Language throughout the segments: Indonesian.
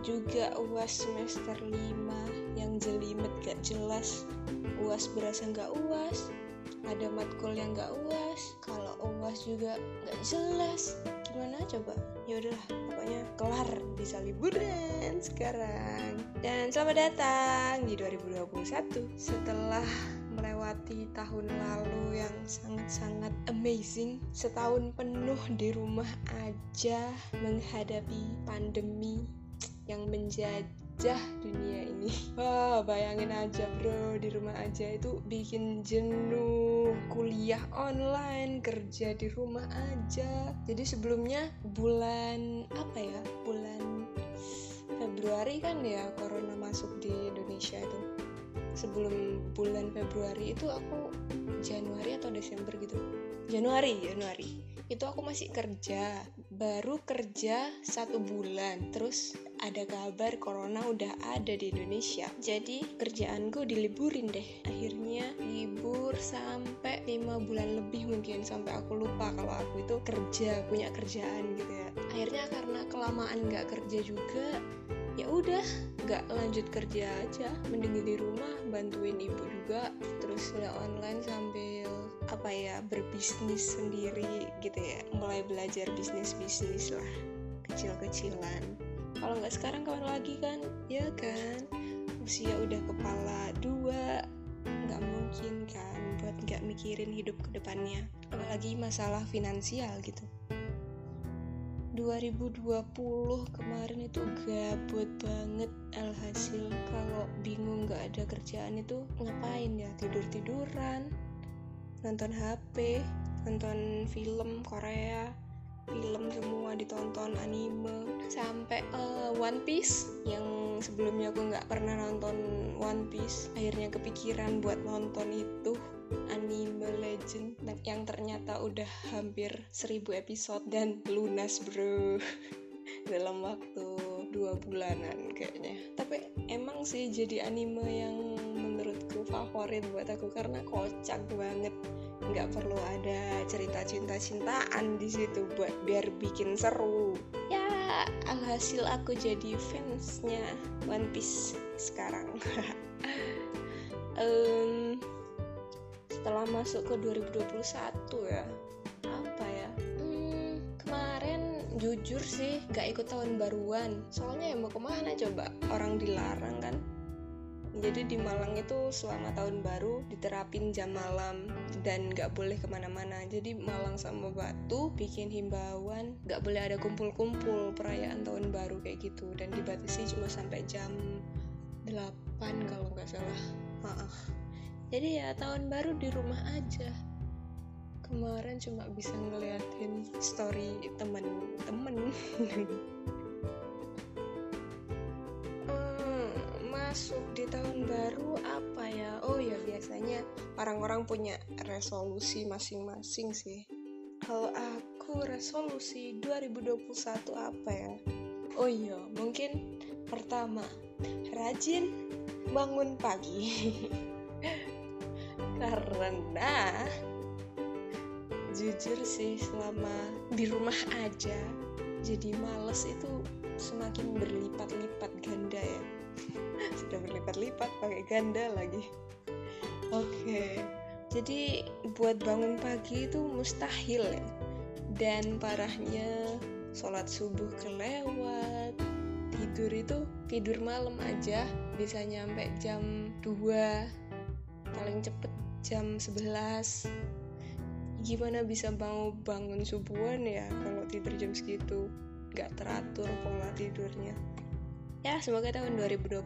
juga uas semester 5 yang jelimet gak jelas. Uas berasa gak uas ada matkul yang gak uas kalau uas juga gak jelas. Gimana coba? Ya udahlah pokoknya kelar bisa liburan sekarang. Dan selamat datang di 2021 setelah melewati tahun lalu yang sangat-sangat amazing setahun penuh di rumah aja menghadapi pandemi yang menjajah dunia ini. Wah bayangin aja bro di rumah aja itu bikin jenuh kuliah online kerja di rumah aja. Jadi sebelumnya bulan apa ya bulan Februari kan ya corona masuk di Indonesia itu sebelum bulan Februari itu aku Januari atau Desember gitu. Januari Januari. Itu aku masih kerja baru kerja satu bulan. Terus ada kabar corona udah ada di Indonesia. Jadi kerjaanku diliburin deh. Akhirnya libur sampai lima bulan lebih mungkin sampai aku lupa kalau aku itu kerja punya kerjaan gitu ya. Akhirnya karena kelamaan nggak kerja juga udah nggak lanjut kerja aja. Mending di rumah bantuin ibu juga terus kuliah online sambil apa ya berbisnis sendiri gitu ya. Mulai belajar bisnis bisnis lah kecil-kecilan. Kalau nggak sekarang kapan lagi kan? Ya kan? Usia udah kepala dua nggak mungkin kan buat nggak mikirin hidup ke depannya apalagi masalah finansial gitu 2020 kemarin itu gabut banget alhasil kalau bingung nggak ada kerjaan itu ngapain ya? Tidur tiduran nonton HP nonton film Korea film semua ditonton anime sampai uh, One Piece yang sebelumnya aku nggak pernah nonton One Piece akhirnya kepikiran buat nonton itu anime legend yang ternyata udah hampir 1000 episode dan lunas bro. Dalam waktu dua bulanan kayaknya. Tapi emang sih jadi anime yang menurutku favorit buat aku karena kocak banget nggak perlu ada cerita cinta-cintaan di situ buat biar bikin seru. Ya alhasil aku jadi fansnya One Piece sekarang. Um, setelah masuk ke 2021 ya. Apa ya? Hmm, kemarin jujur sih gak ikut tahun baruan. Soalnya ya mau ke mana coba? Orang dilarang kan jadi di Malang itu selama tahun baru diterapin jam malam dan gak boleh ke mana-mana. Jadi Malang sama Batu bikin himbauan gak boleh ada kumpul-kumpul perayaan tahun baru kayak gitu. Dan dibatasi cuma sampai jam 8 kalau nggak salah. Maaf jadi ya tahun baru di rumah aja. Kemarin cuma bisa ngeliatin story temen-temen masuk di tahun baru apa ya? Oh ya biasanya orang-orang punya resolusi masing-masing sih. Kalau aku resolusi 2021 apa ya? Oh iya mungkin pertama rajin bangun pagi. Karena jujur sih selama di rumah aja jadi males itu semakin berlipat-lipat ganda ya sudah berlipat-lipat pakai ganda lagi. Oke. Jadi buat bangun pagi itu mustahil ya. Dan parahnya sholat subuh kelewat. Tidur itu tidur malam aja bisa nyampe jam 2 paling cepet jam 11 gimana bisa mau bangun subuhan ya kalau tidur jam segitu? Nggak teratur pola tidurnya ya semoga tahun 2021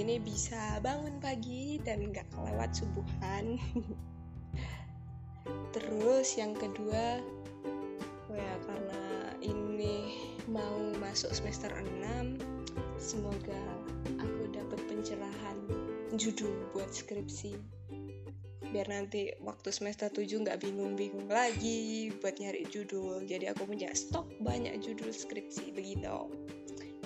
ini bisa bangun pagi dan nggak kelewat subuhan. Terus yang kedua oh ya karena ini mau masuk semester 6 semoga aku dapat pencerahan judul buat skripsi. Biar nanti waktu semester 7 nggak bingung-bingung lagi buat nyari judul. Jadi aku punya stok banyak judul skripsi begitu.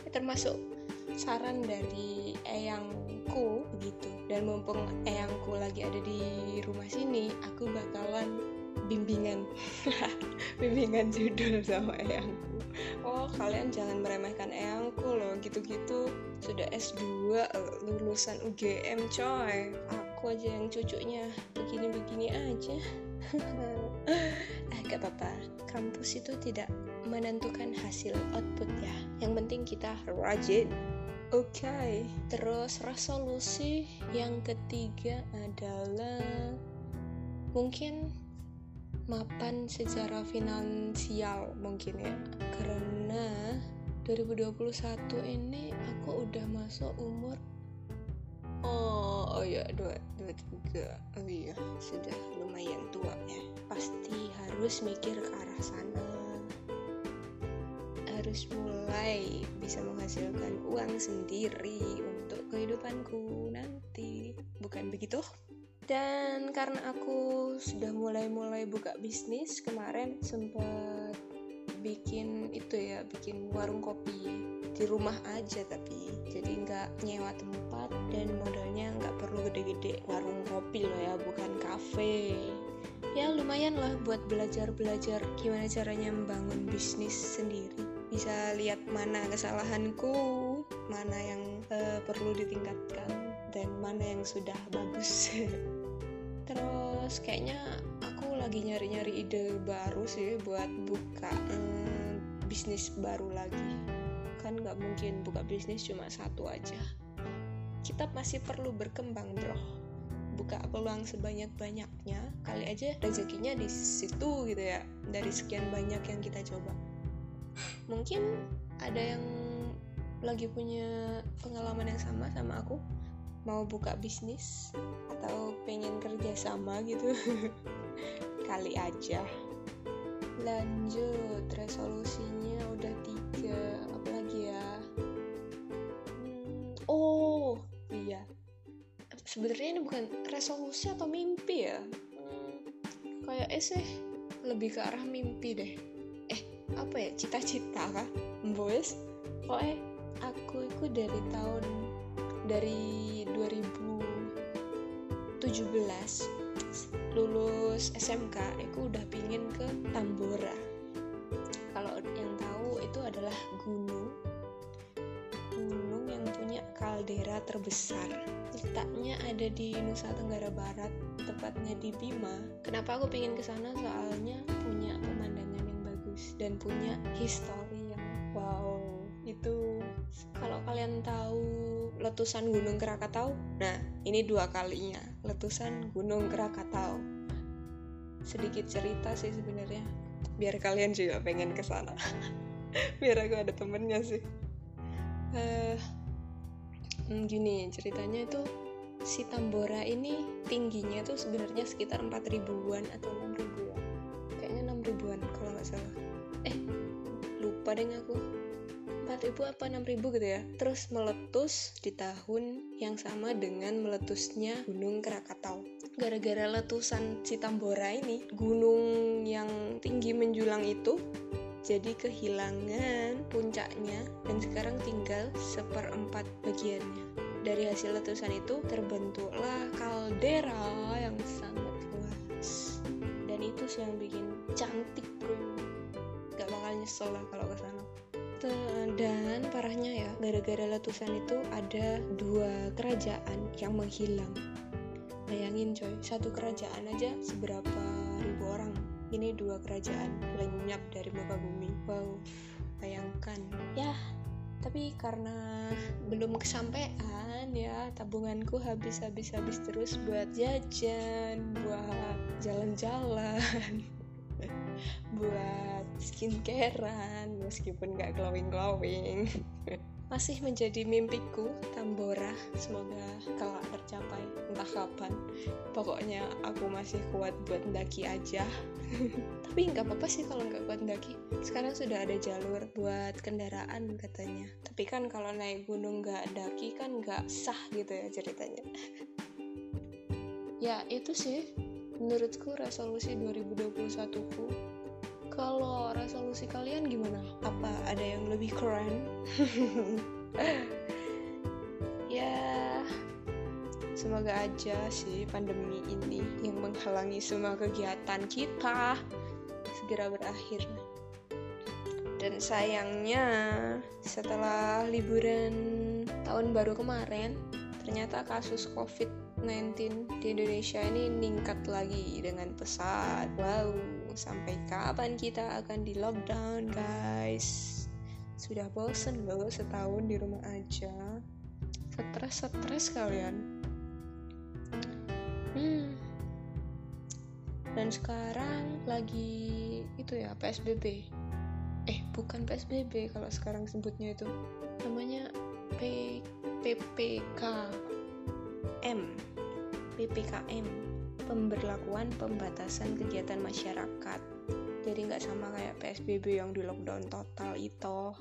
Ya, termasuk saran dari eyangku begitu. Dan mumpung eyangku lagi ada di rumah sini aku bakalan bimbingan. Bimbingan judul sama eyangku. Oh kalian jangan meremehkan eyangku loh. Gitu-gitu sudah S2 lulusan UGM coy. Aku aja yang cucunya. Begini-begini aja. Eh gak apa-apa. Kampus itu tidak menentukan hasil output ya yang penting kita rajin. Oke, okay. terus resolusi yang ketiga adalah mungkin mapan secara finansial mungkin ya. Karena 2021 ini aku udah masuk umur oh oh ya dua dua tiga. Oh iya sudah lumayan tua ya. Pasti harus mikir ke arah sana harus mulai bisa menghasilkan uang sendiri untuk kehidupanku nanti. Bukan begitu? Dan karena aku sudah mulai-mulai buka bisnis kemarin sempat bikin itu ya bikin warung kopi di rumah aja tapi jadi nggak nyewa tempat dan modalnya nggak perlu gede-gede. Warung kopi loh ya bukan kafe. Ya lumayan lah buat belajar-belajar gimana caranya membangun bisnis sendiri bisa lihat mana kesalahanku mana yang uh, perlu ditingkatkan dan mana yang sudah bagus. Terus kayaknya aku lagi nyari-nyari ide baru sih buat buka hmm, bisnis baru lagi. Kan nggak mungkin buka bisnis cuma satu aja. Kita masih perlu berkembang bro. Buka peluang sebanyak-banyaknya kali aja rezekinya di situ gitu ya dari sekian banyak yang kita coba mungkin ada yang lagi punya pengalaman yang sama sama aku. Mau buka bisnis atau pengen kerja sama gitu. Kali aja. Lanjut resolusinya udah tiga. Apa lagi ya? Hmm, oh iya. Sebenarnya ini bukan resolusi atau mimpi ya? Hmm, kayak eh sih lebih ke arah mimpi deh. eh apa ya cita-cita kah? Boys? Eh aku itu dari tahun dari 2017 lulus SMK aku udah pingin ke Tambora. Kalau yang tahu itu adalah gunung. Gunung yang punya kaldera terbesar. Letaknya ada di Nusa Tenggara Barat tepatnya di Bima. Kenapa aku pingin ke sana? Soalnya dan punya histori yang wow itu kalau kalian tahu letusan Gunung Krakatau. Nah, ini dua kalinya letusan Gunung Krakatau. Sedikit cerita sih sebenarnya, biar kalian juga pengen ke sana. biar aku ada temennya sih. Uh, gini ceritanya itu si Tambora ini tingginya tuh sebenarnya sekitar 4 ribuan atau 6 ribuan. Kayaknya 6 ribuan kalau nggak salah. Eh, lupa deh aku 4000 apa 6000 gitu ya. Terus meletus di tahun yang sama dengan meletusnya gunung Krakatau. Gara-gara letusan Citambora ini gunung yang tinggi menjulang itu jadi kehilangan puncaknya dan sekarang tinggal seperempat bagiannya. Dari hasil letusan itu terbentuklah kaldera yang sangat luas. Dan itu sih yang bikin cantik bro nyesel lah kalau ke sana dan parahnya ya gara-gara letusan itu ada dua kerajaan yang menghilang. Bayangin coy satu kerajaan aja seberapa ribu orang. Ini dua kerajaan lenyap dari muka bumi. Wow bayangkan. Ya tapi karena belum kesampaian ya tabunganku habis habis habis terus buat jajan buat jalan-jalan buat skincarean meskipun gak glowing-glowing. Masih menjadi mimpiku Tambora. Semoga kelak tercapai. Entah kapan. Pokoknya aku masih kuat buat mendaki aja. Tapi nggak apa-apa sih kalau nggak kuat mendaki. Sekarang sudah ada jalur buat kendaraan katanya. Tapi kan kalau naik gunung nggak daki kan nggak sah gitu ya ceritanya. Ya itu sih menurutku resolusi 2021 ku kalau resolusi kalian gimana? Apa ada yang lebih keren? ya, semoga aja sih pandemi ini yang menghalangi semua kegiatan kita segera berakhir dan sayangnya setelah liburan tahun baru kemarin ternyata kasus covid-19 di Indonesia ini meningkat lagi dengan pesat. Wow sampai kapan kita akan di lockdown guys? Sudah bosen loh setahun di rumah aja. Stres stres kalian. Hmm. Dan sekarang lagi itu ya PSBB eh bukan PSBB kalau sekarang sebutnya itu. Namanya P PPK M. PPKM pemberlakuan pembatasan kegiatan masyarakat. Jadi nggak sama kayak PSBB yang di lockdown total itu.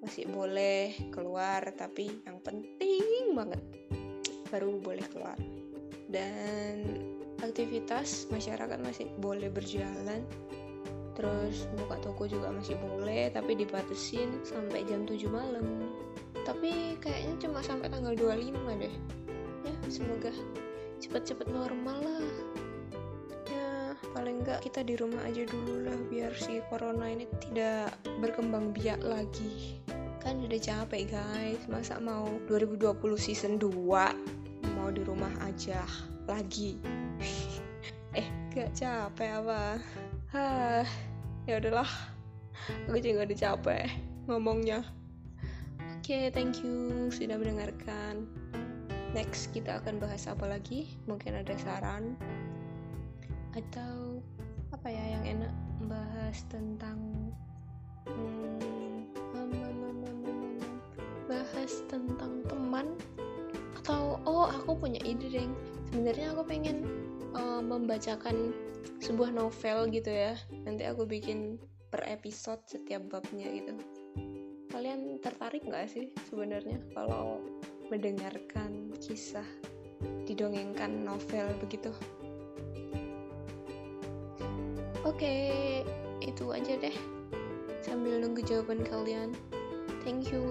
Masih boleh keluar tapi yang penting banget baru boleh keluar. Dan aktivitas masyarakat masih boleh berjalan. Terus buka toko juga masih boleh tapi dibatasin sampai jam 7 malam tapi kayaknya cuma sampai tanggal 25 deh. Ya semoga cepet-cepet normal lah. Ya paling enggak kita di rumah aja dulu lah biar si corona ini tidak berkembang biak lagi. Kan udah capek guys. Masa mau 2020 season 2 mau di rumah aja lagi. Eh gak capek apa? Hah, ya udahlah. Aku juga udah capek ngomongnya. Oke, okay, thank you sudah mendengarkan. Next kita akan bahas apa lagi? Mungkin ada saran? Atau apa ya yang enak bahas tentang hmm, bahas tentang teman? Atau oh aku punya ide deng sebenarnya aku pengen uh, membacakan sebuah novel gitu ya. Nanti aku bikin per episode setiap babnya gitu kalian tertarik nggak sih sebenarnya kalau mendengarkan kisah didongengkan novel begitu? Oke itu aja deh. Sambil nunggu jawaban kalian. Thank you.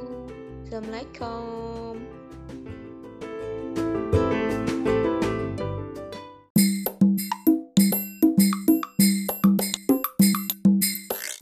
Assalamualaikum